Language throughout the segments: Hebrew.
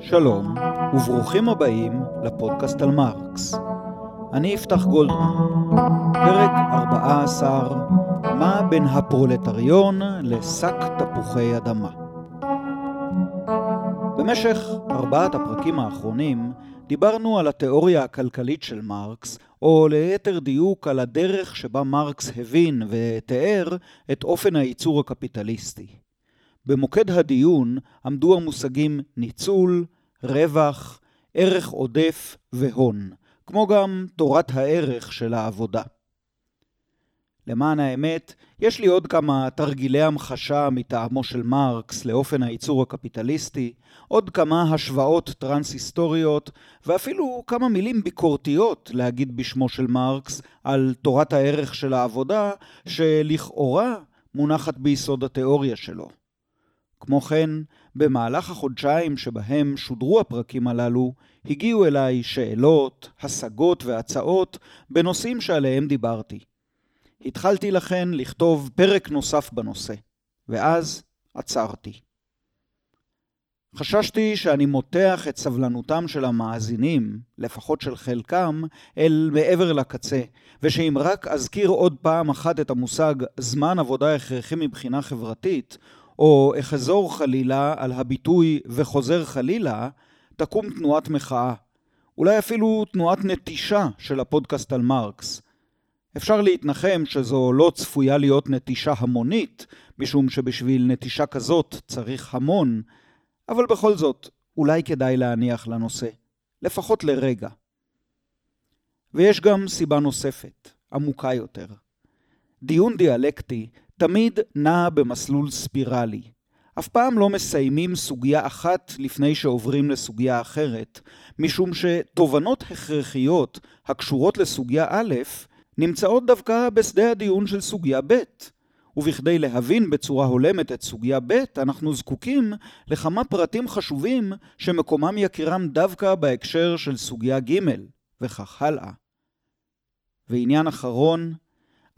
שלום, וברוכים הבאים לפודקאסט על מרקס. אני יפתח גולדמן. פרק 14, מה בין הפרולטריון לשק תפוחי אדמה. במשך ארבעת הפרקים האחרונים דיברנו על התיאוריה הכלכלית של מרקס, או ליתר דיוק על הדרך שבה מרקס הבין ותיאר את אופן הייצור הקפיטליסטי. במוקד הדיון עמדו המושגים ניצול, רווח, ערך עודף והון, כמו גם תורת הערך של העבודה. למען האמת, יש לי עוד כמה תרגילי המחשה מטעמו של מרקס לאופן הייצור הקפיטליסטי, עוד כמה השוואות טרנס-היסטוריות, ואפילו כמה מילים ביקורתיות להגיד בשמו של מרקס על תורת הערך של העבודה, שלכאורה מונחת ביסוד התיאוריה שלו. כמו כן, במהלך החודשיים שבהם שודרו הפרקים הללו, הגיעו אליי שאלות, השגות והצעות בנושאים שעליהם דיברתי. התחלתי לכן לכתוב פרק נוסף בנושא, ואז עצרתי. חששתי שאני מותח את סבלנותם של המאזינים, לפחות של חלקם, אל מעבר לקצה, ושאם רק אזכיר עוד פעם אחת את המושג זמן עבודה הכרחי מבחינה חברתית, או אחזור חלילה על הביטוי וחוזר חלילה, תקום תנועת מחאה. אולי אפילו תנועת נטישה של הפודקאסט על מרקס. אפשר להתנחם שזו לא צפויה להיות נטישה המונית, משום שבשביל נטישה כזאת צריך המון, אבל בכל זאת, אולי כדאי להניח לנושא, לפחות לרגע. ויש גם סיבה נוספת, עמוקה יותר. דיון דיאלקטי תמיד נע במסלול ספירלי. אף פעם לא מסיימים סוגיה אחת לפני שעוברים לסוגיה אחרת, משום שתובנות הכרחיות הקשורות לסוגיה א' נמצאות דווקא בשדה הדיון של סוגיה ב', ובכדי להבין בצורה הולמת את סוגיה ב', אנחנו זקוקים לכמה פרטים חשובים שמקומם יכירם דווקא בהקשר של סוגיה ג', וכך הלאה. ועניין אחרון,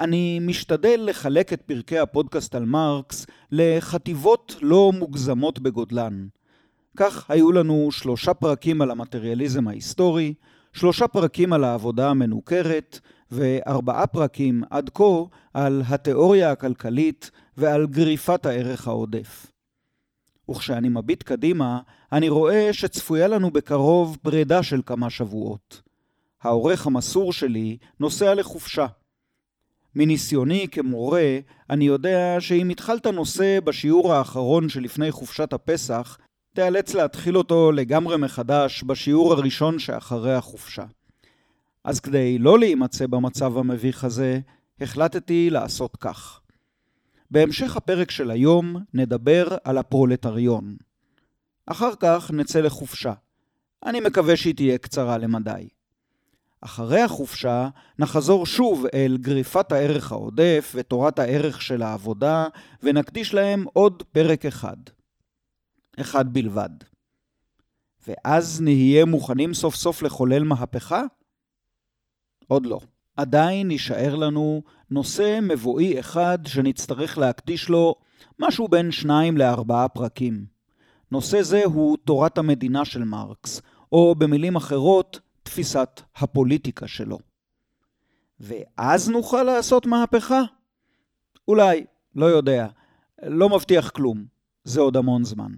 אני משתדל לחלק את פרקי הפודקאסט על מרקס לחטיבות לא מוגזמות בגודלן. כך היו לנו שלושה פרקים על המטריאליזם ההיסטורי, שלושה פרקים על העבודה המנוכרת, וארבעה פרקים עד כה על התיאוריה הכלכלית ועל גריפת הערך העודף. וכשאני מביט קדימה, אני רואה שצפויה לנו בקרוב פרידה של כמה שבועות. העורך המסור שלי נוסע לחופשה. מניסיוני כמורה, אני יודע שאם התחלת נושא בשיעור האחרון שלפני חופשת הפסח, תיאלץ להתחיל אותו לגמרי מחדש בשיעור הראשון שאחרי החופשה. אז כדי לא להימצא במצב המביך הזה, החלטתי לעשות כך. בהמשך הפרק של היום נדבר על הפרולטריון. אחר כך נצא לחופשה. אני מקווה שהיא תהיה קצרה למדי. אחרי החופשה נחזור שוב אל גריפת הערך העודף ותורת הערך של העבודה, ונקדיש להם עוד פרק אחד. אחד בלבד. ואז נהיה מוכנים סוף סוף לחולל מהפכה? עוד לא. עדיין יישאר לנו נושא מבואי אחד שנצטרך להקדיש לו משהו בין שניים לארבעה פרקים. נושא זה הוא תורת המדינה של מרקס, או במילים אחרות, תפיסת הפוליטיקה שלו. ואז נוכל לעשות מהפכה? אולי, לא יודע, לא מבטיח כלום, זה עוד המון זמן.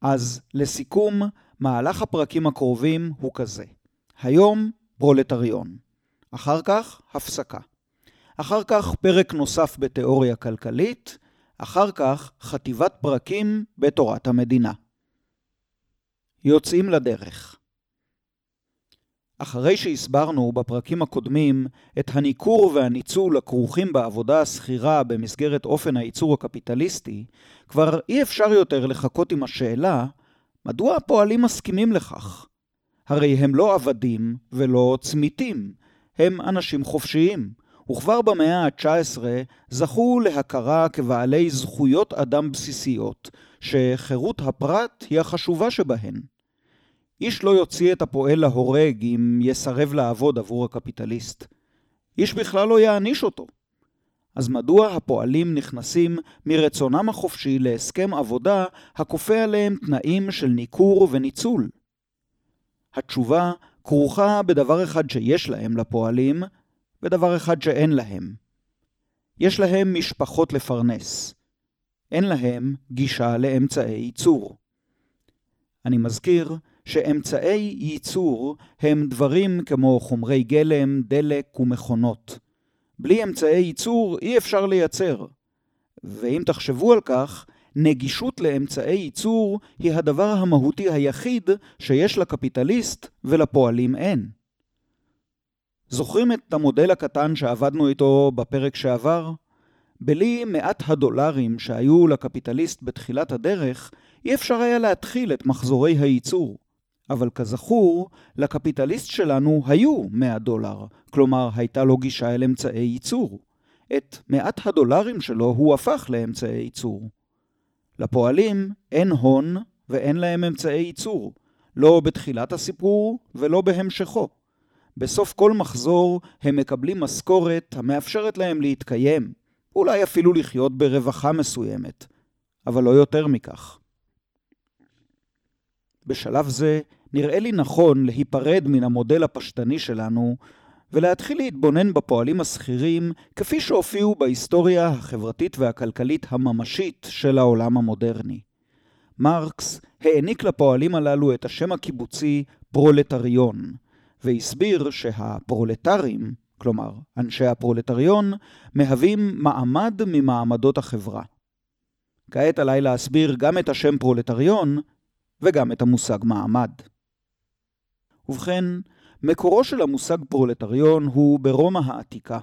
אז לסיכום, מהלך הפרקים הקרובים הוא כזה. היום פרולטריון. אחר כך, הפסקה. אחר כך, פרק נוסף בתיאוריה כלכלית. אחר כך, חטיבת פרקים בתורת המדינה. יוצאים לדרך. אחרי שהסברנו בפרקים הקודמים את הניכור והניצול הכרוכים בעבודה השכירה במסגרת אופן הייצור הקפיטליסטי, כבר אי אפשר יותר לחכות עם השאלה מדוע הפועלים מסכימים לכך. הרי הם לא עבדים ולא צמיתים, הם אנשים חופשיים, וכבר במאה ה-19 זכו להכרה כבעלי זכויות אדם בסיסיות, שחירות הפרט היא החשובה שבהן. איש לא יוציא את הפועל להורג אם יסרב לעבוד עבור הקפיטליסט. איש בכלל לא יעניש אותו. אז מדוע הפועלים נכנסים מרצונם החופשי להסכם עבודה הכופה עליהם תנאים של ניכור וניצול? התשובה כרוכה בדבר אחד שיש להם לפועלים, ודבר אחד שאין להם. יש להם משפחות לפרנס. אין להם גישה לאמצעי ייצור. אני מזכיר שאמצעי ייצור הם דברים כמו חומרי גלם, דלק ומכונות. בלי אמצעי ייצור אי אפשר לייצר. ואם תחשבו על כך, נגישות לאמצעי ייצור היא הדבר המהותי היחיד שיש לקפיטליסט ולפועלים אין. זוכרים את המודל הקטן שעבדנו איתו בפרק שעבר? בלי מעט הדולרים שהיו לקפיטליסט בתחילת הדרך, אי אפשר היה להתחיל את מחזורי הייצור. אבל כזכור, לקפיטליסט שלנו היו 100 דולר, כלומר הייתה לו גישה אל אמצעי ייצור. את מעט הדולרים שלו הוא הפך לאמצעי ייצור. לפועלים אין הון ואין להם אמצעי ייצור, לא בתחילת הסיפור ולא בהמשכו. בסוף כל מחזור הם מקבלים משכורת המאפשרת להם להתקיים, אולי אפילו לחיות ברווחה מסוימת, אבל לא יותר מכך. בשלב זה נראה לי נכון להיפרד מן המודל הפשטני שלנו ולהתחיל להתבונן בפועלים השכירים כפי שהופיעו בהיסטוריה החברתית והכלכלית הממשית של העולם המודרני. מרקס העניק לפועלים הללו את השם הקיבוצי פרולטריון, והסביר שהפרולטרים, כלומר אנשי הפרולטריון, מהווים מעמד ממעמדות החברה. כעת עליי להסביר גם את השם פרולטריון וגם את המושג מעמד. ובכן, מקורו של המושג פרולטריון הוא ברומא העתיקה.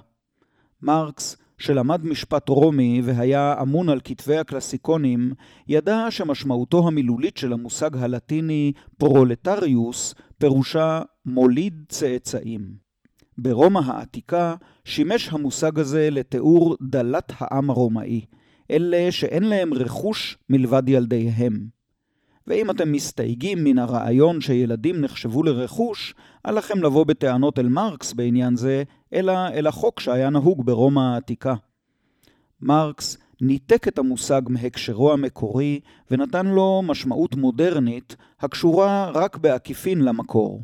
מרקס, שלמד משפט רומי והיה אמון על כתבי הקלסיקונים, ידע שמשמעותו המילולית של המושג הלטיני proletarius פירושה מוליד צאצאים. ברומא העתיקה שימש המושג הזה לתיאור דלת העם הרומאי, אלה שאין להם רכוש מלבד ילדיהם. ואם אתם מסתייגים מן הרעיון שילדים נחשבו לרכוש, אל לכם לבוא בטענות אל מרקס בעניין זה, אלא אל החוק שהיה נהוג ברומא העתיקה. מרקס ניתק את המושג מהקשרו המקורי ונתן לו משמעות מודרנית הקשורה רק בעקיפין למקור.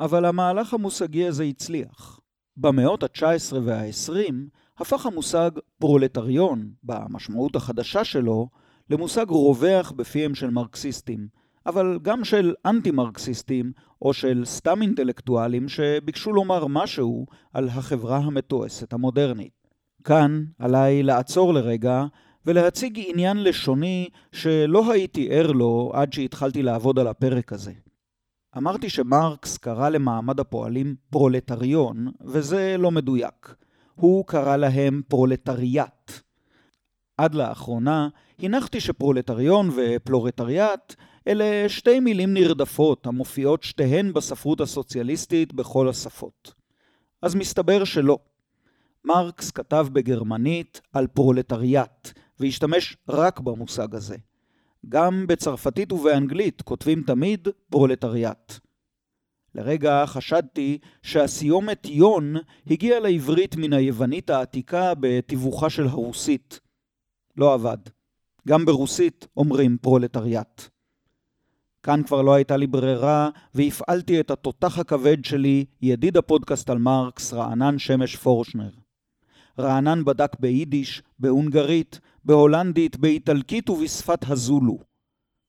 אבל המהלך המושגי הזה הצליח. במאות ה-19 וה-20 הפך המושג פרולטריון, במשמעות החדשה שלו, למושג רווח בפיהם של מרקסיסטים, אבל גם של אנטי-מרקסיסטים או של סתם אינטלקטואלים שביקשו לומר משהו על החברה המתועסת המודרנית. כאן עליי לעצור לרגע ולהציג עניין לשוני שלא הייתי ער לו עד שהתחלתי לעבוד על הפרק הזה. אמרתי שמרקס קרא למעמד הפועלים פרולטריון, וזה לא מדויק. הוא קרא להם פרולטריאט. עד לאחרונה הנחתי שפרולטריון ופרולטריאט אלה שתי מילים נרדפות המופיעות שתיהן בספרות הסוציאליסטית בכל השפות. אז מסתבר שלא. מרקס כתב בגרמנית על פרולטריאט, והשתמש רק במושג הזה. גם בצרפתית ובאנגלית כותבים תמיד פרולטריאט. לרגע חשדתי שהסיומת יון הגיעה לעברית מן היוונית העתיקה בתיווכה של הרוסית. לא עבד. גם ברוסית אומרים פרולטריאט. כאן כבר לא הייתה לי ברירה, והפעלתי את התותח הכבד שלי, ידיד הפודקאסט על מרקס, רענן שמש פורשנר. רענן בדק ביידיש, בהונגרית, בהולנדית, באיטלקית ובשפת הזולו.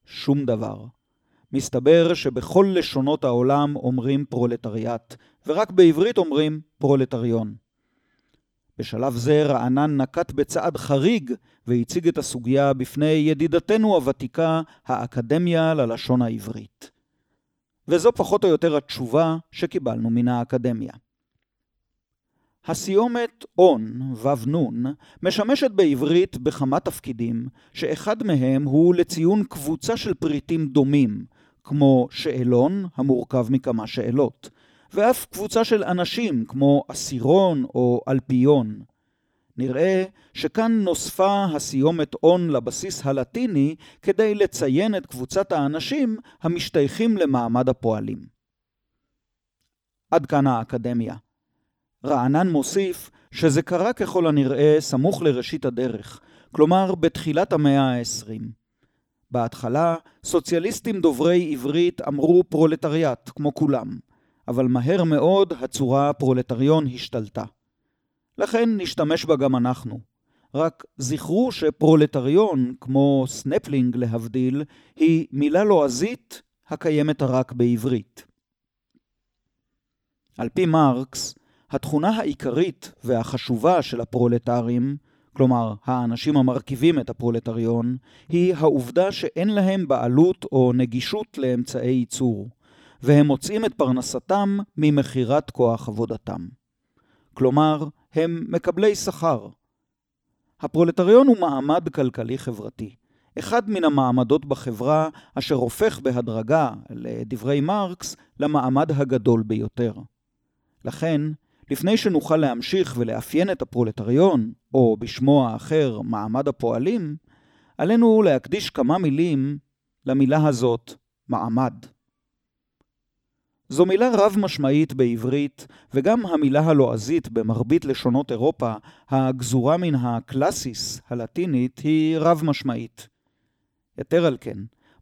שום דבר. מסתבר שבכל לשונות העולם אומרים פרולטריאט, ורק בעברית אומרים פרולטריון. בשלב זה רענן נקט בצעד חריג והציג את הסוגיה בפני ידידתנו הוותיקה, האקדמיה ללשון העברית. וזו פחות או יותר התשובה שקיבלנו מן האקדמיה. הסיומת און, ו"ן, משמשת בעברית בכמה תפקידים, שאחד מהם הוא לציון קבוצה של פריטים דומים, כמו שאלון, המורכב מכמה שאלות, ואף קבוצה של אנשים, כמו אסירון או אלפיון. נראה שכאן נוספה הסיומת און לבסיס הלטיני כדי לציין את קבוצת האנשים המשתייכים למעמד הפועלים. עד כאן האקדמיה. רענן מוסיף שזה קרה ככל הנראה סמוך לראשית הדרך, כלומר בתחילת המאה ה-20. בהתחלה, סוציאליסטים דוברי עברית אמרו פרולטריאט, כמו כולם, אבל מהר מאוד הצורה פרולטריון השתלטה. לכן נשתמש בה גם אנחנו. רק זכרו שפרולטריון, כמו סנפלינג להבדיל, היא מילה לועזית הקיימת רק בעברית. על פי מרקס, התכונה העיקרית והחשובה של הפרולטרים, כלומר האנשים המרכיבים את הפרולטריון, היא העובדה שאין להם בעלות או נגישות לאמצעי ייצור, והם מוצאים את פרנסתם ממכירת כוח עבודתם. כלומר, הם מקבלי שכר. הפרולטריון הוא מעמד כלכלי-חברתי. אחד מן המעמדות בחברה אשר הופך בהדרגה, לדברי מרקס, למעמד הגדול ביותר. לכן, לפני שנוכל להמשיך ולאפיין את הפרולטריון, או בשמו האחר, מעמד הפועלים, עלינו להקדיש כמה מילים למילה הזאת, מעמד. זו מילה רב-משמעית בעברית, וגם המילה הלועזית במרבית לשונות אירופה, הגזורה מן הקלאסיס הלטינית, היא רב-משמעית. יתר על כן,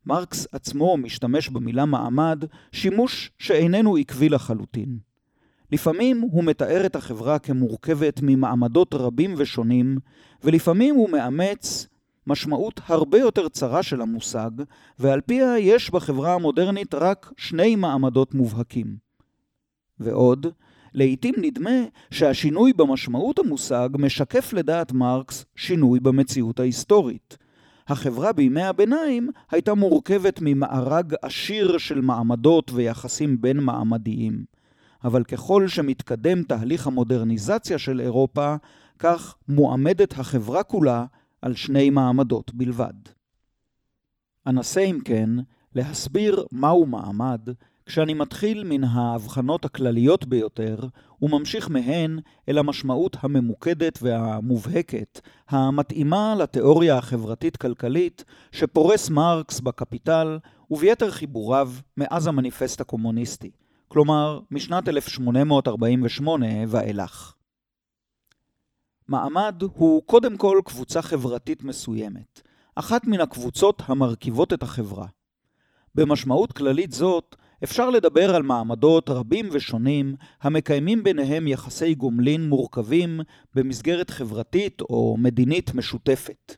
מרקס עצמו משתמש במילה מעמד שימוש שאיננו עקבי לחלוטין. לפעמים הוא מתאר את החברה כמורכבת ממעמדות רבים ושונים, ולפעמים הוא מאמץ משמעות הרבה יותר צרה של המושג, ועל פיה יש בחברה המודרנית רק שני מעמדות מובהקים. ועוד, לעתים נדמה שהשינוי במשמעות המושג משקף לדעת מרקס שינוי במציאות ההיסטורית. החברה בימי הביניים הייתה מורכבת ממארג עשיר של מעמדות ויחסים בין מעמדיים. אבל ככל שמתקדם תהליך המודרניזציה של אירופה, כך מועמדת החברה כולה על שני מעמדות בלבד. אנסה אם כן להסביר מהו מעמד כשאני מתחיל מן ההבחנות הכלליות ביותר וממשיך מהן אל המשמעות הממוקדת והמובהקת המתאימה לתיאוריה החברתית-כלכלית שפורס מרקס בקפיטל וביתר חיבוריו מאז המניפסט הקומוניסטי, כלומר משנת 1848 ואילך. מעמד הוא קודם כל קבוצה חברתית מסוימת, אחת מן הקבוצות המרכיבות את החברה. במשמעות כללית זאת, אפשר לדבר על מעמדות רבים ושונים המקיימים ביניהם יחסי גומלין מורכבים במסגרת חברתית או מדינית משותפת.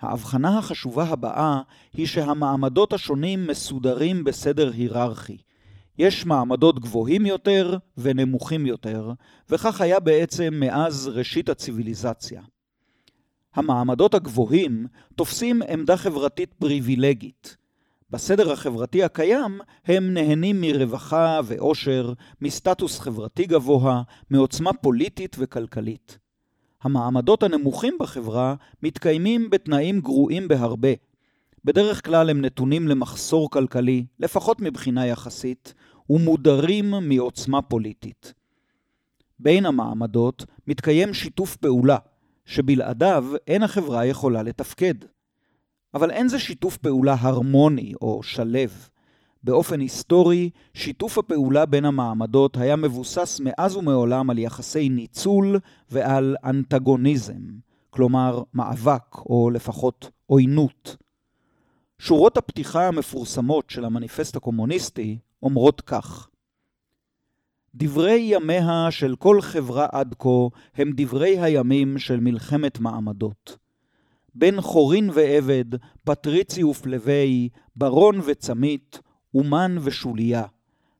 ההבחנה החשובה הבאה היא שהמעמדות השונים מסודרים בסדר היררכי, יש מעמדות גבוהים יותר ונמוכים יותר, וכך היה בעצם מאז ראשית הציוויליזציה. המעמדות הגבוהים תופסים עמדה חברתית פריבילגית. בסדר החברתי הקיים הם נהנים מרווחה ועושר, מסטטוס חברתי גבוה, מעוצמה פוליטית וכלכלית. המעמדות הנמוכים בחברה מתקיימים בתנאים גרועים בהרבה. בדרך כלל הם נתונים למחסור כלכלי, לפחות מבחינה יחסית, ומודרים מעוצמה פוליטית. בין המעמדות מתקיים שיתוף פעולה, שבלעדיו אין החברה יכולה לתפקד. אבל אין זה שיתוף פעולה הרמוני או שלב. באופן היסטורי, שיתוף הפעולה בין המעמדות היה מבוסס מאז ומעולם על יחסי ניצול ועל אנטגוניזם, כלומר מאבק או לפחות עוינות. שורות הפתיחה המפורסמות של המניפסט הקומוניסטי אומרות כך: דברי ימיה של כל חברה עד כה הם דברי הימים של מלחמת מעמדות. בין חורין ועבד, פטריצי ופלווי, ברון וצמית, אומן ושוליה.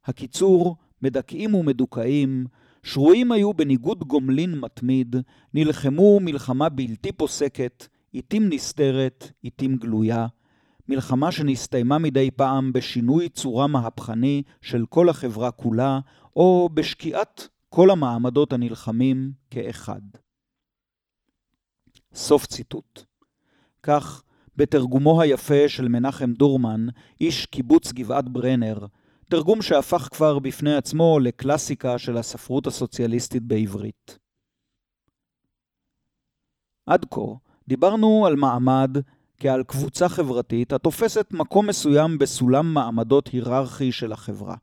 הקיצור, מדכאים ומדוכאים, שרויים היו בניגוד גומלין מתמיד, נלחמו מלחמה בלתי פוסקת, עתים נסתרת, עתים גלויה, מלחמה שנסתיימה מדי פעם בשינוי צורה מהפכני של כל החברה כולה, או בשקיעת כל המעמדות הנלחמים כאחד. סוף ציטוט. כך, בתרגומו היפה של מנחם דורמן, איש קיבוץ גבעת ברנר, תרגום שהפך כבר בפני עצמו לקלאסיקה של הספרות הסוציאליסטית בעברית. עד כה דיברנו על מעמד כעל קבוצה חברתית התופסת מקום מסוים בסולם מעמדות היררכי של החברה.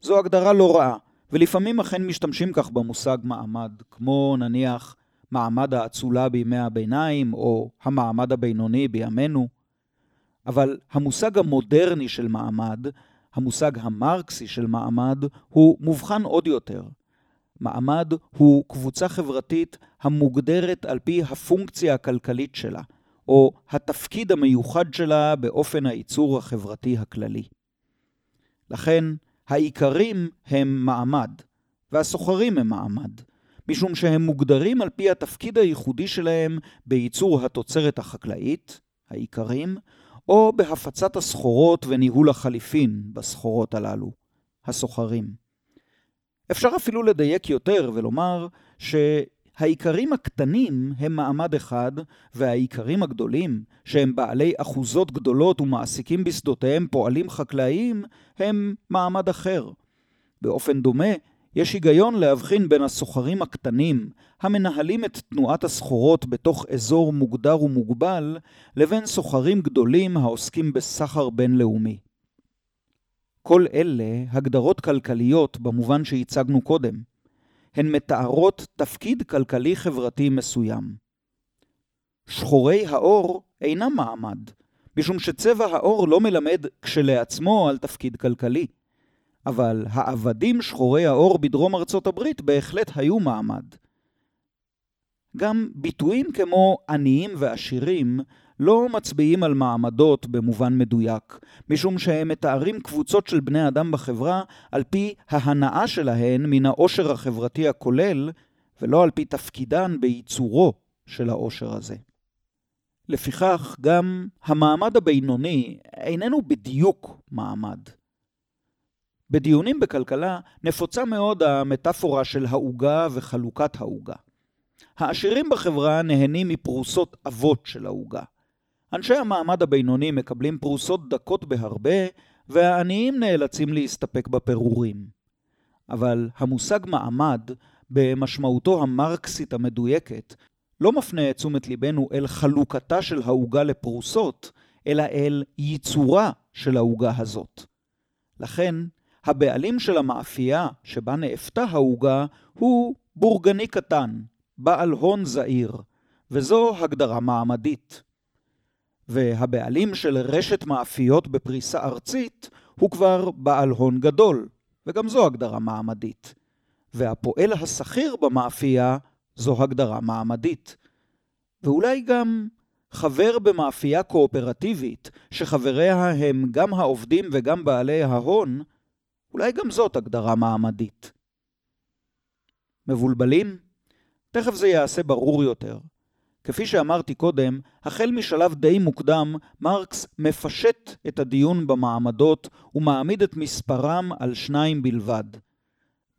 זו הגדרה לא רעה, ולפעמים אכן משתמשים כך במושג מעמד, כמו נניח מעמד האצולה בימי הביניים, או המעמד הבינוני בימינו. אבל המושג המודרני של מעמד, המושג המרקסי של מעמד, הוא מובחן עוד יותר. מעמד הוא קבוצה חברתית המוגדרת על פי הפונקציה הכלכלית שלה, או התפקיד המיוחד שלה באופן הייצור החברתי הכללי. לכן, העיקרים הם מעמד, והסוחרים הם מעמד, משום שהם מוגדרים על פי התפקיד הייחודי שלהם בייצור התוצרת החקלאית, העיקרים, או בהפצת הסחורות וניהול החליפין בסחורות הללו, הסוחרים. אפשר אפילו לדייק יותר ולומר שהעיקרים הקטנים הם מעמד אחד, והעיקרים הגדולים, שהם בעלי אחוזות גדולות ומעסיקים בשדותיהם פועלים חקלאיים, הם מעמד אחר. באופן דומה, יש היגיון להבחין בין הסוחרים הקטנים, המנהלים את תנועת הסחורות בתוך אזור מוגדר ומוגבל, לבין סוחרים גדולים העוסקים בסחר בינלאומי. כל אלה הגדרות כלכליות במובן שהצגנו קודם. הן מתארות תפקיד כלכלי-חברתי מסוים. שחורי העור אינם מעמד, משום שצבע העור לא מלמד כשלעצמו על תפקיד כלכלי. אבל העבדים שחורי העור בדרום ארצות הברית בהחלט היו מעמד. גם ביטויים כמו עניים ועשירים לא מצביעים על מעמדות במובן מדויק, משום שהם מתארים קבוצות של בני אדם בחברה על פי ההנאה שלהן מן העושר החברתי הכולל, ולא על פי תפקידן בייצורו של העושר הזה. לפיכך, גם המעמד הבינוני איננו בדיוק מעמד. בדיונים בכלכלה נפוצה מאוד המטאפורה של העוגה וחלוקת העוגה. העשירים בחברה נהנים מפרוסות אבות של העוגה. אנשי המעמד הבינוני מקבלים פרוסות דקות בהרבה, והעניים נאלצים להסתפק בפירורים. אבל המושג מעמד, במשמעותו המרקסית המדויקת, לא מפנה את תשומת ליבנו אל חלוקתה של העוגה לפרוסות, אלא אל ייצורה של העוגה הזאת. לכן, הבעלים של המאפייה שבה נאפתה העוגה הוא בורגני קטן, בעל הון זעיר, וזו הגדרה מעמדית. והבעלים של רשת מאפיות בפריסה ארצית הוא כבר בעל הון גדול, וגם זו הגדרה מעמדית. והפועל השכיר במאפייה זו הגדרה מעמדית. ואולי גם חבר במאפייה קואופרטיבית, שחבריה הם גם העובדים וגם בעלי ההון, אולי גם זאת הגדרה מעמדית. מבולבלים? תכף זה יעשה ברור יותר. כפי שאמרתי קודם, החל משלב די מוקדם, מרקס מפשט את הדיון במעמדות ומעמיד את מספרם על שניים בלבד.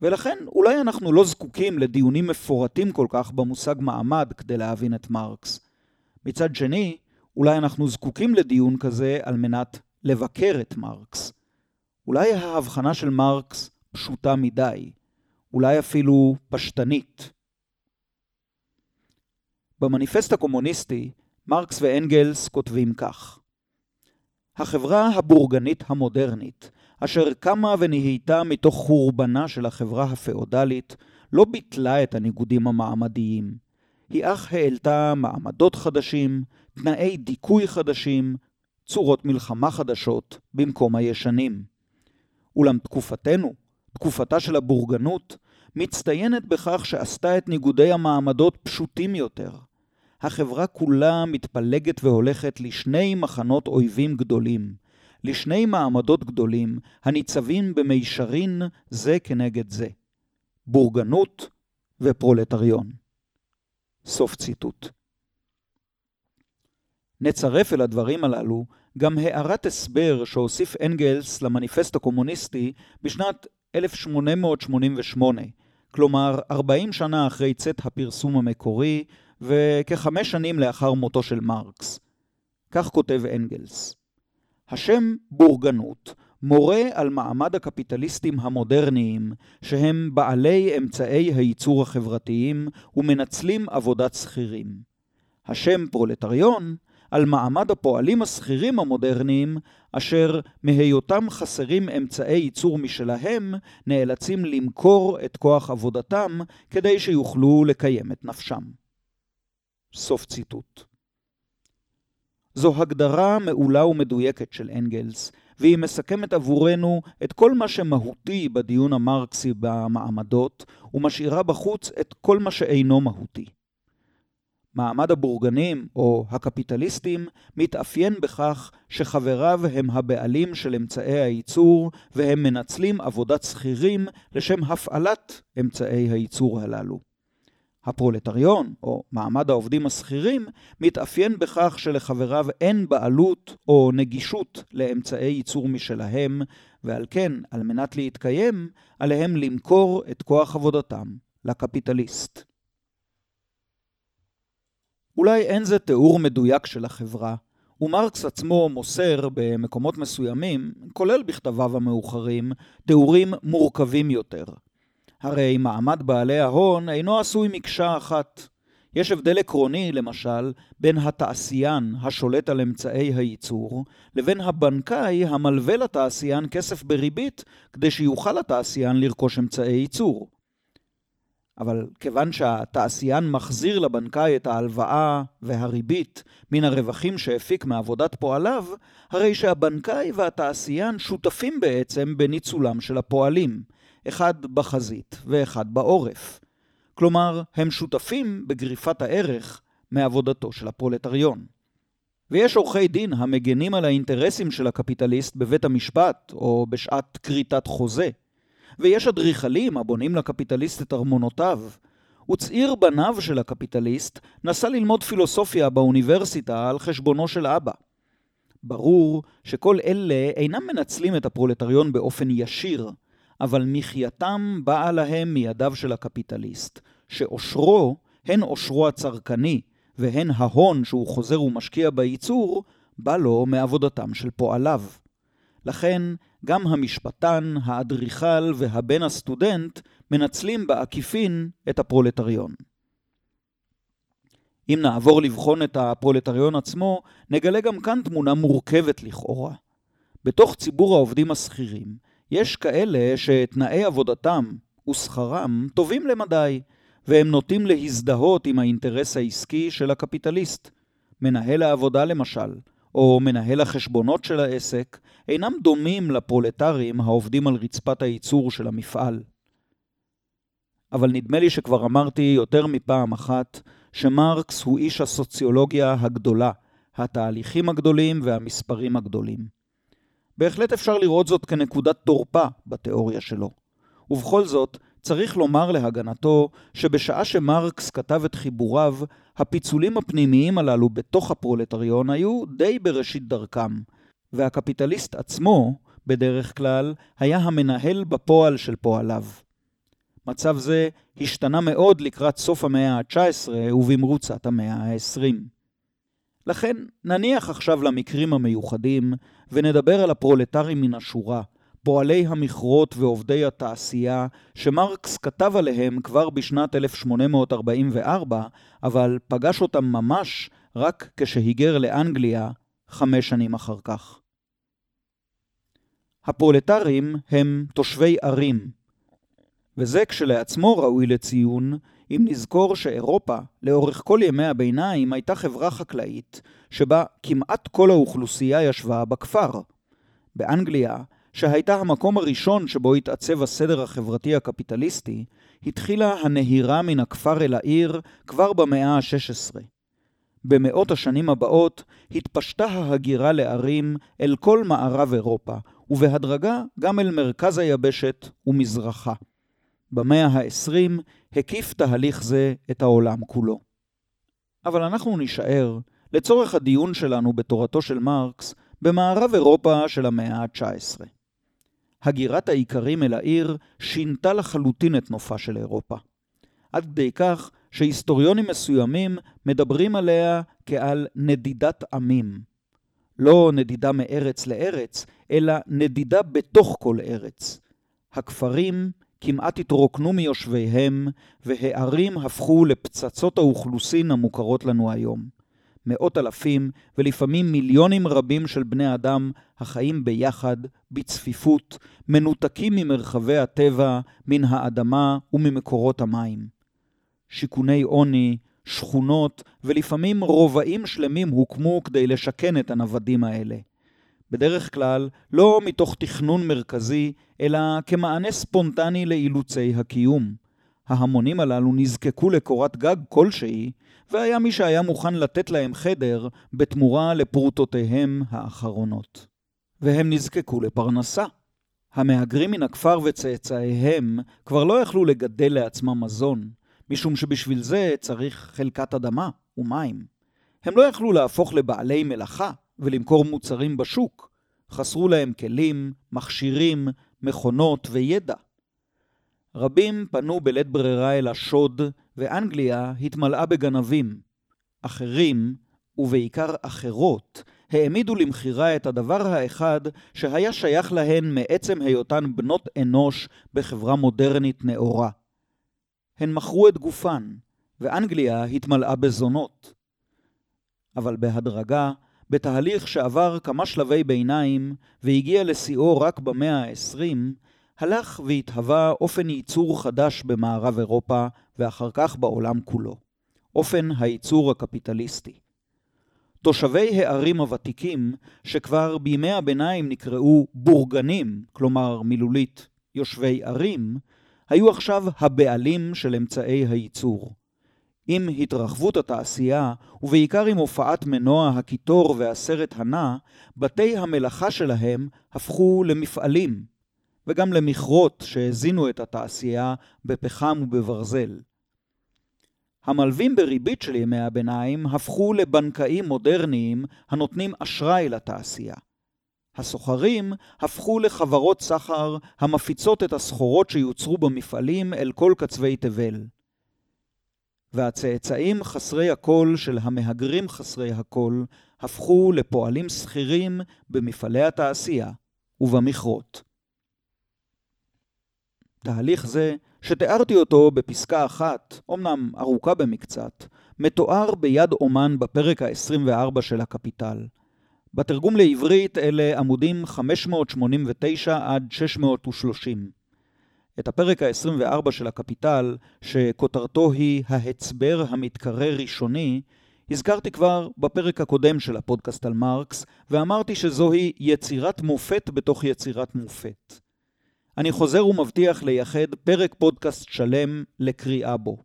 ולכן אולי אנחנו לא זקוקים לדיונים מפורטים כל כך במושג מעמד כדי להבין את מרקס. מצד שני, אולי אנחנו זקוקים לדיון כזה על מנת לבקר את מרקס. אולי ההבחנה של מרקס פשוטה מדי, אולי אפילו פשטנית. במניפסט הקומוניסטי, מרקס ואנגלס כותבים כך: החברה הבורגנית המודרנית, אשר קמה ונהייתה מתוך חורבנה של החברה הפאודלית, לא ביטלה את הניגודים המעמדיים. היא אך העלתה מעמדות חדשים, תנאי דיכוי חדשים, צורות מלחמה חדשות במקום הישנים. אולם תקופתנו, תקופתה של הבורגנות, מצטיינת בכך שעשתה את ניגודי המעמדות פשוטים יותר. החברה כולה מתפלגת והולכת לשני מחנות אויבים גדולים, לשני מעמדות גדולים הניצבים במישרין זה כנגד זה, בורגנות ופרולטריון. סוף ציטוט. נצרף אל הדברים הללו גם הערת הסבר שהוסיף אנגלס למניפסט הקומוניסטי בשנת 1888, כלומר 40 שנה אחרי צאת הפרסום המקורי וכחמש שנים לאחר מותו של מרקס. כך כותב אנגלס: השם בורגנות מורה על מעמד הקפיטליסטים המודרניים, שהם בעלי אמצעי הייצור החברתיים ומנצלים עבודת שכירים. השם פרולטריון על מעמד הפועלים השכירים המודרניים, אשר מהיותם חסרים אמצעי ייצור משלהם, נאלצים למכור את כוח עבודתם כדי שיוכלו לקיים את נפשם. סוף ציטוט. זו הגדרה מעולה ומדויקת של אנגלס, והיא מסכמת עבורנו את כל מה שמהותי בדיון המרקסי במעמדות, ומשאירה בחוץ את כל מה שאינו מהותי. מעמד הבורגנים, או הקפיטליסטים, מתאפיין בכך שחבריו הם הבעלים של אמצעי הייצור, והם מנצלים עבודת שכירים לשם הפעלת אמצעי הייצור הללו. הפרולטריון, או מעמד העובדים השכירים, מתאפיין בכך שלחבריו אין בעלות או נגישות לאמצעי ייצור משלהם, ועל כן, על מנת להתקיים, עליהם למכור את כוח עבודתם לקפיטליסט. אולי אין זה תיאור מדויק של החברה, ומרקס עצמו מוסר במקומות מסוימים, כולל בכתביו המאוחרים, תיאורים מורכבים יותר. הרי מעמד בעלי ההון אינו עשוי מקשה אחת. יש הבדל עקרוני, למשל, בין התעשיין השולט על אמצעי הייצור, לבין הבנקאי המלווה לתעשיין כסף בריבית, כדי שיוכל התעשיין לרכוש אמצעי ייצור. אבל כיוון שהתעשיין מחזיר לבנקאי את ההלוואה והריבית מן הרווחים שהפיק מעבודת פועליו, הרי שהבנקאי והתעשיין שותפים בעצם בניצולם של הפועלים, אחד בחזית ואחד בעורף. כלומר, הם שותפים בגריפת הערך מעבודתו של הפרולטריון. ויש עורכי דין המגנים על האינטרסים של הקפיטליסט בבית המשפט או בשעת כריתת חוזה. ויש אדריכלים הבונים לקפיטליסט את ארמונותיו. וצעיר בניו של הקפיטליסט נסע ללמוד פילוסופיה באוניברסיטה על חשבונו של אבא. ברור שכל אלה אינם מנצלים את הפרולטריון באופן ישיר, אבל מחייתם באה להם מידיו של הקפיטליסט, שעושרו, הן עושרו הצרכני, והן ההון שהוא חוזר ומשקיע בייצור, בא לו מעבודתם של פועליו. לכן, גם המשפטן, האדריכל והבן הסטודנט מנצלים בעקיפין את הפרולטריון. אם נעבור לבחון את הפרולטריון עצמו, נגלה גם כאן תמונה מורכבת לכאורה. בתוך ציבור העובדים השכירים, יש כאלה שתנאי עבודתם ושכרם טובים למדי, והם נוטים להזדהות עם האינטרס העסקי של הקפיטליסט. מנהל העבודה למשל, או מנהל החשבונות של העסק, אינם דומים לפרולטרים העובדים על רצפת הייצור של המפעל. אבל נדמה לי שכבר אמרתי יותר מפעם אחת שמרקס הוא איש הסוציולוגיה הגדולה, התהליכים הגדולים והמספרים הגדולים. בהחלט אפשר לראות זאת כנקודת תורפה בתיאוריה שלו. ובכל זאת, צריך לומר להגנתו שבשעה שמרקס כתב את חיבוריו, הפיצולים הפנימיים הללו בתוך הפרולטריון היו די בראשית דרכם, והקפיטליסט עצמו, בדרך כלל, היה המנהל בפועל של פועליו. מצב זה השתנה מאוד לקראת סוף המאה ה-19 ובמרוצת המאה ה-20. לכן נניח עכשיו למקרים המיוחדים ונדבר על הפרולטרים מן השורה, פועלי המכרות ועובדי התעשייה, שמרקס כתב עליהם כבר בשנת 1844, אבל פגש אותם ממש רק כשהיגר לאנגליה חמש שנים אחר כך. הפרולטרים הם תושבי ערים, וזה כשלעצמו ראוי לציון, אם נזכור שאירופה, לאורך כל ימי הביניים, הייתה חברה חקלאית, שבה כמעט כל האוכלוסייה ישבה בכפר. באנגליה, שהייתה המקום הראשון שבו התעצב הסדר החברתי הקפיטליסטי, התחילה הנהירה מן הכפר אל העיר כבר במאה ה-16. במאות השנים הבאות התפשטה ההגירה לערים אל כל מערב אירופה, ובהדרגה גם אל מרכז היבשת ומזרחה. במאה ה-20 הקיף תהליך זה את העולם כולו. אבל אנחנו נישאר, לצורך הדיון שלנו בתורתו של מרקס, במערב אירופה של המאה ה-19. הגירת האיכרים אל העיר שינתה לחלוטין את נופה של אירופה. עד כדי כך שהיסטוריונים מסוימים מדברים עליה כעל נדידת עמים. לא נדידה מארץ לארץ, אלא נדידה בתוך כל ארץ. הכפרים כמעט התרוקנו מיושביהם, והערים הפכו לפצצות האוכלוסין המוכרות לנו היום. מאות אלפים ולפעמים מיליונים רבים של בני אדם החיים ביחד, בצפיפות, מנותקים ממרחבי הטבע, מן האדמה וממקורות המים. שיכוני עוני, שכונות ולפעמים רובעים שלמים הוקמו כדי לשכן את הנוודים האלה. בדרך כלל לא מתוך תכנון מרכזי, אלא כמענה ספונטני לאילוצי הקיום. ההמונים הללו נזקקו לקורת גג כלשהי, והיה מי שהיה מוכן לתת להם חדר בתמורה לפרוטותיהם האחרונות. והם נזקקו לפרנסה. המהגרים מן הכפר וצאצאיהם כבר לא יכלו לגדל לעצמם מזון, משום שבשביל זה צריך חלקת אדמה ומים. הם לא יכלו להפוך לבעלי מלאכה ולמכור מוצרים בשוק. חסרו להם כלים, מכשירים, מכונות וידע. רבים פנו בלית ברירה אל השוד, ואנגליה התמלאה בגנבים. אחרים, ובעיקר אחרות, העמידו למכירה את הדבר האחד שהיה שייך להן מעצם היותן בנות אנוש בחברה מודרנית נאורה. הן מכרו את גופן, ואנגליה התמלאה בזונות. אבל בהדרגה, בתהליך שעבר כמה שלבי ביניים והגיע לשיאו רק במאה ה-20, הלך והתהווה אופן ייצור חדש במערב אירופה ואחר כך בעולם כולו. אופן הייצור הקפיטליסטי. תושבי הערים הוותיקים, שכבר בימי הביניים נקראו בורגנים, כלומר מילולית יושבי ערים, היו עכשיו הבעלים של אמצעי הייצור. עם התרחבות התעשייה, ובעיקר עם הופעת מנוע הקיטור והסרט הנע, בתי המלאכה שלהם הפכו למפעלים, וגם למכרות שהזינו את התעשייה בפחם ובברזל. המלווים בריבית של ימי הביניים הפכו לבנקאים מודרניים הנותנים אשראי לתעשייה. הסוחרים הפכו לחברות סחר המפיצות את הסחורות שיוצרו במפעלים אל כל קצווי תבל. והצאצאים חסרי הקול של המהגרים חסרי הקול הפכו לפועלים שכירים במפעלי התעשייה ובמכרות. תהליך זה, שתיארתי אותו בפסקה אחת, אמנם ארוכה במקצת, מתואר ביד אומן בפרק ה-24 של הקפיטל. בתרגום לעברית אלה עמודים 589 עד 630. את הפרק ה-24 של הקפיטל, שכותרתו היא ההצבר המתקרא ראשוני, הזכרתי כבר בפרק הקודם של הפודקאסט על מרקס, ואמרתי שזוהי יצירת מופת בתוך יצירת מופת. אני חוזר ומבטיח לייחד פרק פודקאסט שלם לקריאה בו,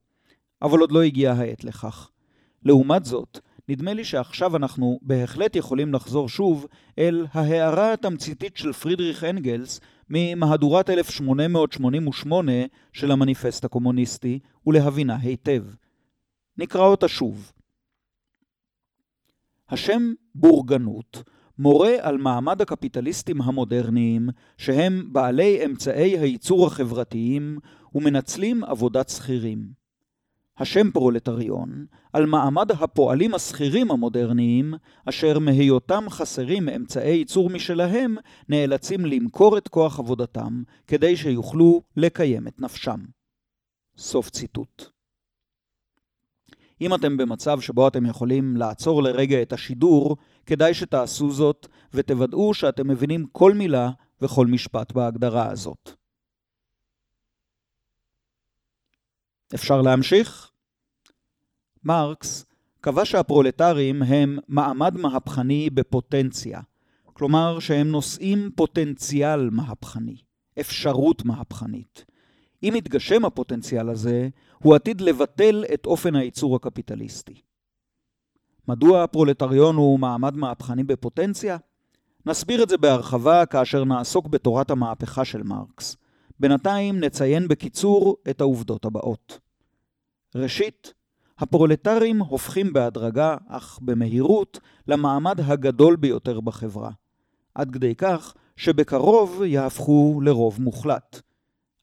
אבל עוד לא הגיעה העת לכך. לעומת זאת, נדמה לי שעכשיו אנחנו בהחלט יכולים לחזור שוב אל ההערה התמציתית של פרידריך אנגלס ממהדורת 1888 של המניפסט הקומוניסטי ולהבינה היטב. נקרא אותה שוב. השם בורגנות מורה על מעמד הקפיטליסטים המודרניים, שהם בעלי אמצעי הייצור החברתיים ומנצלים עבודת שכירים. השם פרולטריון, על מעמד הפועלים השכירים המודרניים, אשר מהיותם חסרים אמצעי ייצור משלהם, נאלצים למכור את כוח עבודתם, כדי שיוכלו לקיים את נפשם. סוף ציטוט. אם אתם במצב שבו אתם יכולים לעצור לרגע את השידור, כדאי שתעשו זאת, ותוודאו שאתם מבינים כל מילה וכל משפט בהגדרה הזאת. אפשר להמשיך? מרקס קבע שהפרולטרים הם מעמד מהפכני בפוטנציה, כלומר שהם נושאים פוטנציאל מהפכני, אפשרות מהפכנית. אם יתגשם הפוטנציאל הזה, הוא עתיד לבטל את אופן הייצור הקפיטליסטי. מדוע הפרולטריון הוא מעמד מהפכני בפוטנציה? נסביר את זה בהרחבה כאשר נעסוק בתורת המהפכה של מרקס. בינתיים נציין בקיצור את העובדות הבאות. ראשית, הפרולטרים הופכים בהדרגה, אך במהירות, למעמד הגדול ביותר בחברה. עד כדי כך שבקרוב יהפכו לרוב מוחלט.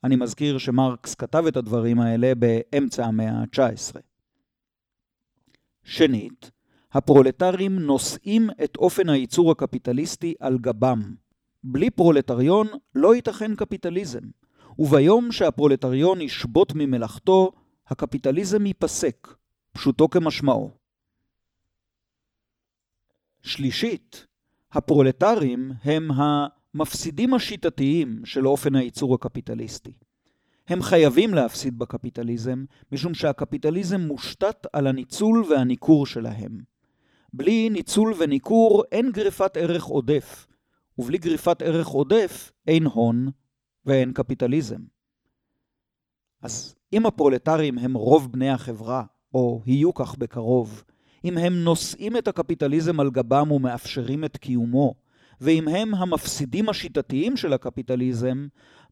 אני מזכיר שמרקס כתב את הדברים האלה באמצע המאה ה-19. שנית, הפרולטרים נושאים את אופן הייצור הקפיטליסטי על גבם. בלי פרולטריון לא ייתכן קפיטליזם, וביום שהפרולטריון ישבות ממלאכתו, הקפיטליזם ייפסק, פשוטו כמשמעו. שלישית, הפרולטרים הם המפסידים השיטתיים של אופן הייצור הקפיטליסטי. הם חייבים להפסיד בקפיטליזם, משום שהקפיטליזם מושתת על הניצול והניכור שלהם. בלי ניצול וניכור אין גריפת ערך עודף, ובלי גריפת ערך עודף אין הון ואין קפיטליזם. אז אם הפרולטרים הם רוב בני החברה, או יהיו כך בקרוב, אם הם נושאים את הקפיטליזם על גבם ומאפשרים את קיומו, ואם הם המפסידים השיטתיים של הקפיטליזם,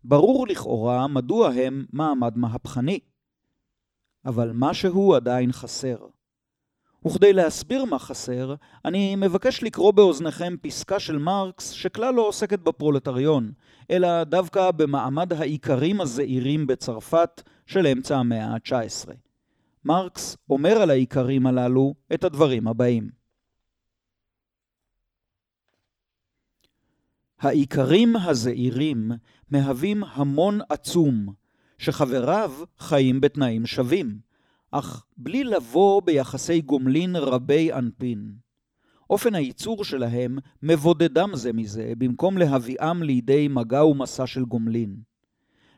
ברור לכאורה מדוע הם מעמד מהפכני. אבל משהו עדיין חסר. וכדי להסביר מה חסר, אני מבקש לקרוא באוזניכם פסקה של מרקס שכלל לא עוסקת בפרולטריון, אלא דווקא במעמד האיכרים הזעירים בצרפת של אמצע המאה ה-19. מרקס אומר על האיכרים הללו את הדברים הבאים: האיכרים הזעירים מהווים המון עצום, שחבריו חיים בתנאים שווים, אך בלי לבוא ביחסי גומלין רבי אנפין. אופן הייצור שלהם מבודדם זה מזה, במקום להביאם לידי מגע ומסע של גומלין.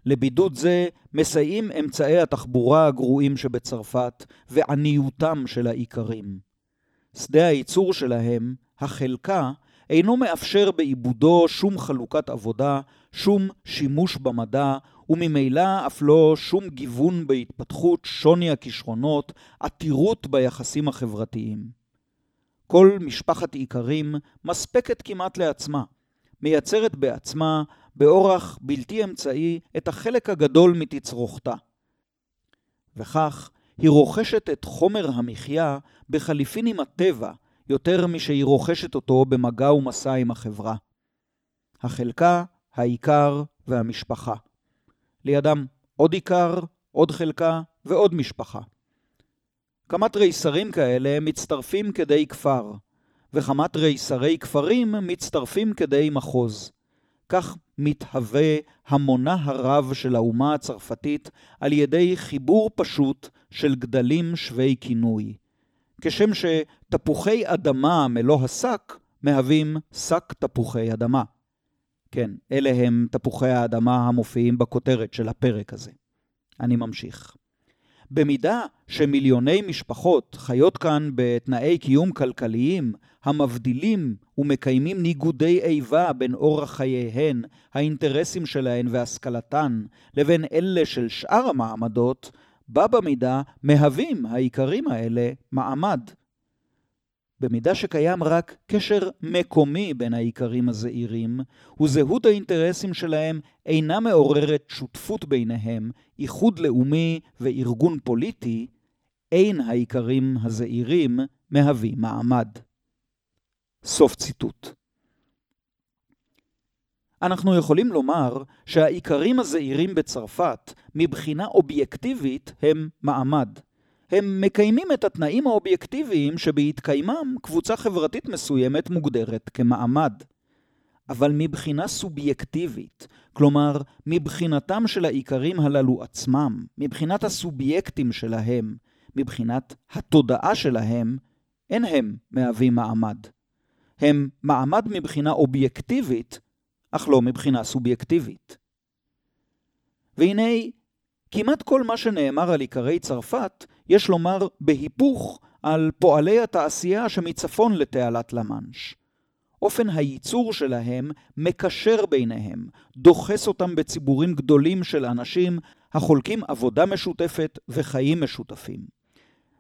לבידוד זה מסייעים אמצעי התחבורה הגרועים שבצרפת ועניותם של האיכרים. שדה הייצור שלהם, החלקה, אינו מאפשר בעיבודו שום חלוקת עבודה, שום שימוש במדע, וממילא אף לא שום גיוון בהתפתחות שוני הכישרונות, עתירות ביחסים החברתיים. כל משפחת איכרים מספקת כמעט לעצמה, מייצרת בעצמה, באורח בלתי אמצעי, את החלק הגדול מתצרוכתה. וכך, היא רוכשת את חומר המחיה בחליפין עם הטבע, יותר משהיא רוכשת אותו במגע ומסע עם החברה. החלקה, העיקר והמשפחה. לידם עוד עיקר, עוד חלקה ועוד משפחה. כמה תריסרים כאלה מצטרפים כדי כפר, וכמה תריסרי כפרים מצטרפים כדי מחוז. כך מתהווה המונה הרב של האומה הצרפתית על ידי חיבור פשוט של גדלים שווי כינוי. כשם שתפוחי אדמה מלוא השק מהווים שק תפוחי אדמה. כן, אלה הם תפוחי האדמה המופיעים בכותרת של הפרק הזה. אני ממשיך. במידה שמיליוני משפחות חיות כאן בתנאי קיום כלכליים המבדילים ומקיימים ניגודי איבה בין אורח חייהן, האינטרסים שלהן והשכלתן, לבין אלה של שאר המעמדות, בה במידה מהווים העיקרים האלה מעמד. במידה שקיים רק קשר מקומי בין העיקרים הזעירים, וזהות האינטרסים שלהם אינה מעוררת שותפות ביניהם, איחוד לאומי וארגון פוליטי, אין העיקרים הזעירים מהווים מעמד. סוף ציטוט. אנחנו יכולים לומר שהעיקרים הזעירים בצרפת, מבחינה אובייקטיבית, הם מעמד. הם מקיימים את התנאים האובייקטיביים שבהתקיימם קבוצה חברתית מסוימת מוגדרת כמעמד. אבל מבחינה סובייקטיבית, כלומר, מבחינתם של העיקרים הללו עצמם, מבחינת הסובייקטים שלהם, מבחינת התודעה שלהם, אין הם מהווים מעמד. הם מעמד מבחינה אובייקטיבית, אך לא מבחינה סובייקטיבית. והנה, כמעט כל מה שנאמר על עיקרי צרפת, יש לומר בהיפוך על פועלי התעשייה שמצפון לתעלת למאנש. אופן הייצור שלהם מקשר ביניהם, דוחס אותם בציבורים גדולים של אנשים החולקים עבודה משותפת וחיים משותפים.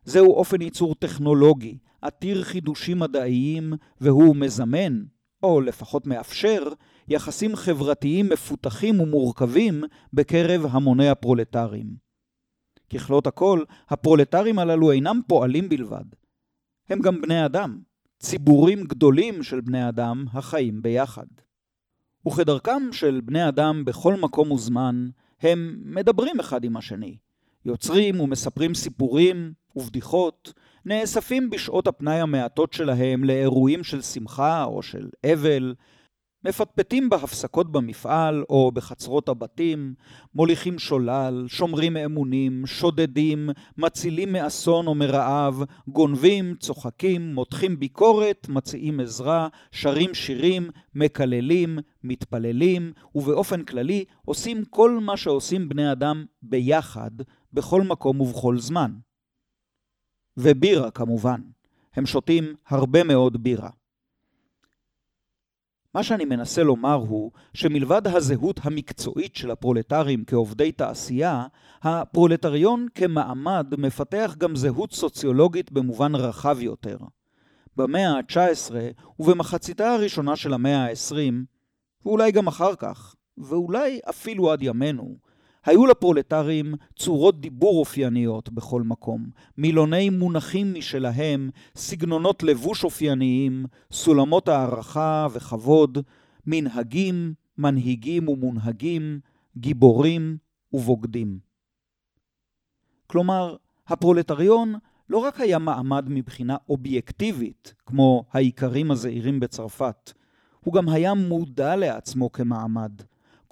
זהו אופן ייצור טכנולוגי, עתיר חידושים מדעיים, והוא מזמן, או לפחות מאפשר, יחסים חברתיים מפותחים ומורכבים בקרב המוני הפרולטרים. ככלות הכל, הפרולטרים הללו אינם פועלים בלבד. הם גם בני אדם, ציבורים גדולים של בני אדם החיים ביחד. וכדרכם של בני אדם בכל מקום וזמן, הם מדברים אחד עם השני, יוצרים ומספרים סיפורים ובדיחות, נאספים בשעות הפנאי המעטות שלהם לאירועים של שמחה או של אבל, מפטפטים בהפסקות במפעל או בחצרות הבתים, מוליכים שולל, שומרים אמונים, שודדים, מצילים מאסון או מרעב, גונבים, צוחקים, מותחים ביקורת, מציעים עזרה, שרים שירים, מקללים, מתפללים, ובאופן כללי עושים כל מה שעושים בני אדם ביחד, בכל מקום ובכל זמן. ובירה כמובן. הם שותים הרבה מאוד בירה. מה שאני מנסה לומר הוא שמלבד הזהות המקצועית של הפרולטרים כעובדי תעשייה, הפרולטריון כמעמד מפתח גם זהות סוציולוגית במובן רחב יותר. במאה ה-19 ובמחציתה הראשונה של המאה ה-20, ואולי גם אחר כך, ואולי אפילו עד ימינו, היו לפרולטרים צורות דיבור אופייניות בכל מקום, מילוני מונחים משלהם, סגנונות לבוש אופייניים, סולמות הערכה וכבוד, מנהגים, מנהיגים ומונהגים, גיבורים ובוגדים. כלומר, הפרולטריון לא רק היה מעמד מבחינה אובייקטיבית, כמו האיכרים הזעירים בצרפת, הוא גם היה מודע לעצמו כמעמד,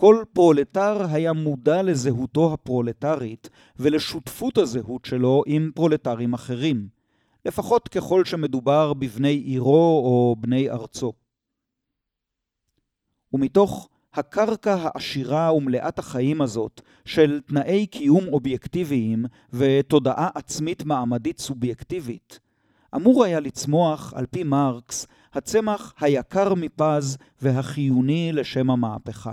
כל פרולטר היה מודע לזהותו הפרולטרית ולשותפות הזהות שלו עם פרולטרים אחרים, לפחות ככל שמדובר בבני עירו או בני ארצו. ומתוך הקרקע העשירה ומלאת החיים הזאת של תנאי קיום אובייקטיביים ותודעה עצמית מעמדית סובייקטיבית, אמור היה לצמוח, על פי מרקס, הצמח היקר מפז והחיוני לשם המהפכה.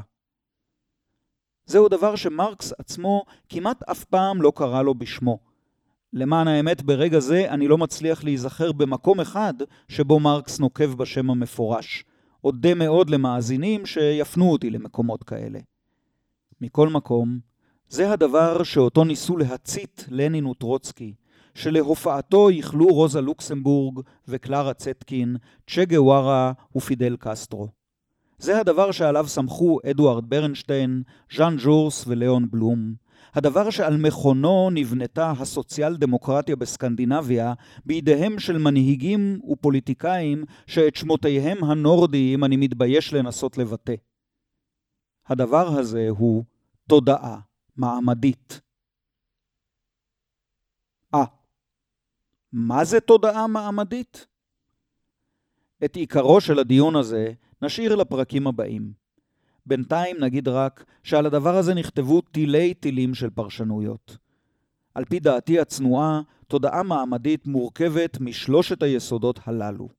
זהו דבר שמרקס עצמו כמעט אף פעם לא קרא לו בשמו. למען האמת, ברגע זה אני לא מצליח להיזכר במקום אחד שבו מרקס נוקב בשם המפורש. אודה מאוד למאזינים שיפנו אותי למקומות כאלה. מכל מקום, זה הדבר שאותו ניסו להצית לנין וטרוצקי, שלהופעתו ייחלו רוזה לוקסמבורג וקלרה צטקין, צ'ה גווארה ופידל קסטרו. זה הדבר שעליו סמכו אדוארד ברנשטיין, ז'אן ז'ורס ולאון בלום. הדבר שעל מכונו נבנתה הסוציאל דמוקרטיה בסקנדינביה בידיהם של מנהיגים ופוליטיקאים שאת שמותיהם הנורדיים אני מתבייש לנסות לבטא. הדבר הזה הוא תודעה מעמדית. אה, מה זה תודעה מעמדית? את עיקרו של הדיון הזה נשאיר לפרקים הבאים. בינתיים נגיד רק שעל הדבר הזה נכתבו תילי תילים של פרשנויות. על פי דעתי הצנועה, תודעה מעמדית מורכבת משלושת היסודות הללו.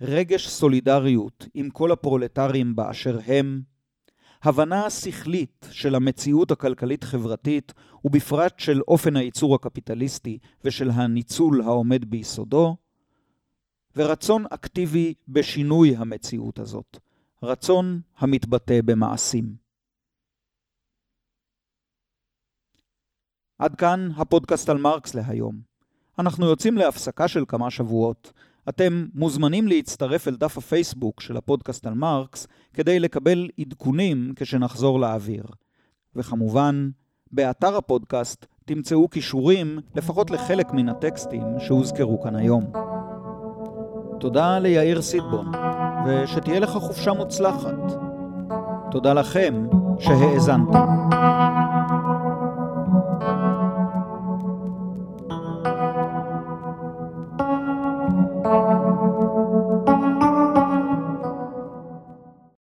רגש סולידריות עם כל הפרולטרים באשר הם, הבנה שכלית של המציאות הכלכלית-חברתית, ובפרט של אופן הייצור הקפיטליסטי ושל הניצול העומד ביסודו, ורצון אקטיבי בשינוי המציאות הזאת, רצון המתבטא במעשים. עד כאן הפודקאסט על מרקס להיום. אנחנו יוצאים להפסקה של כמה שבועות. אתם מוזמנים להצטרף אל דף הפייסבוק של הפודקאסט על מרקס כדי לקבל עדכונים כשנחזור לאוויר. וכמובן, באתר הפודקאסט תמצאו כישורים לפחות לחלק מן הטקסטים שהוזכרו כאן היום. תודה ליאיר סיטבון, ושתהיה לך חופשה מוצלחת. תודה לכם שהאזנתם.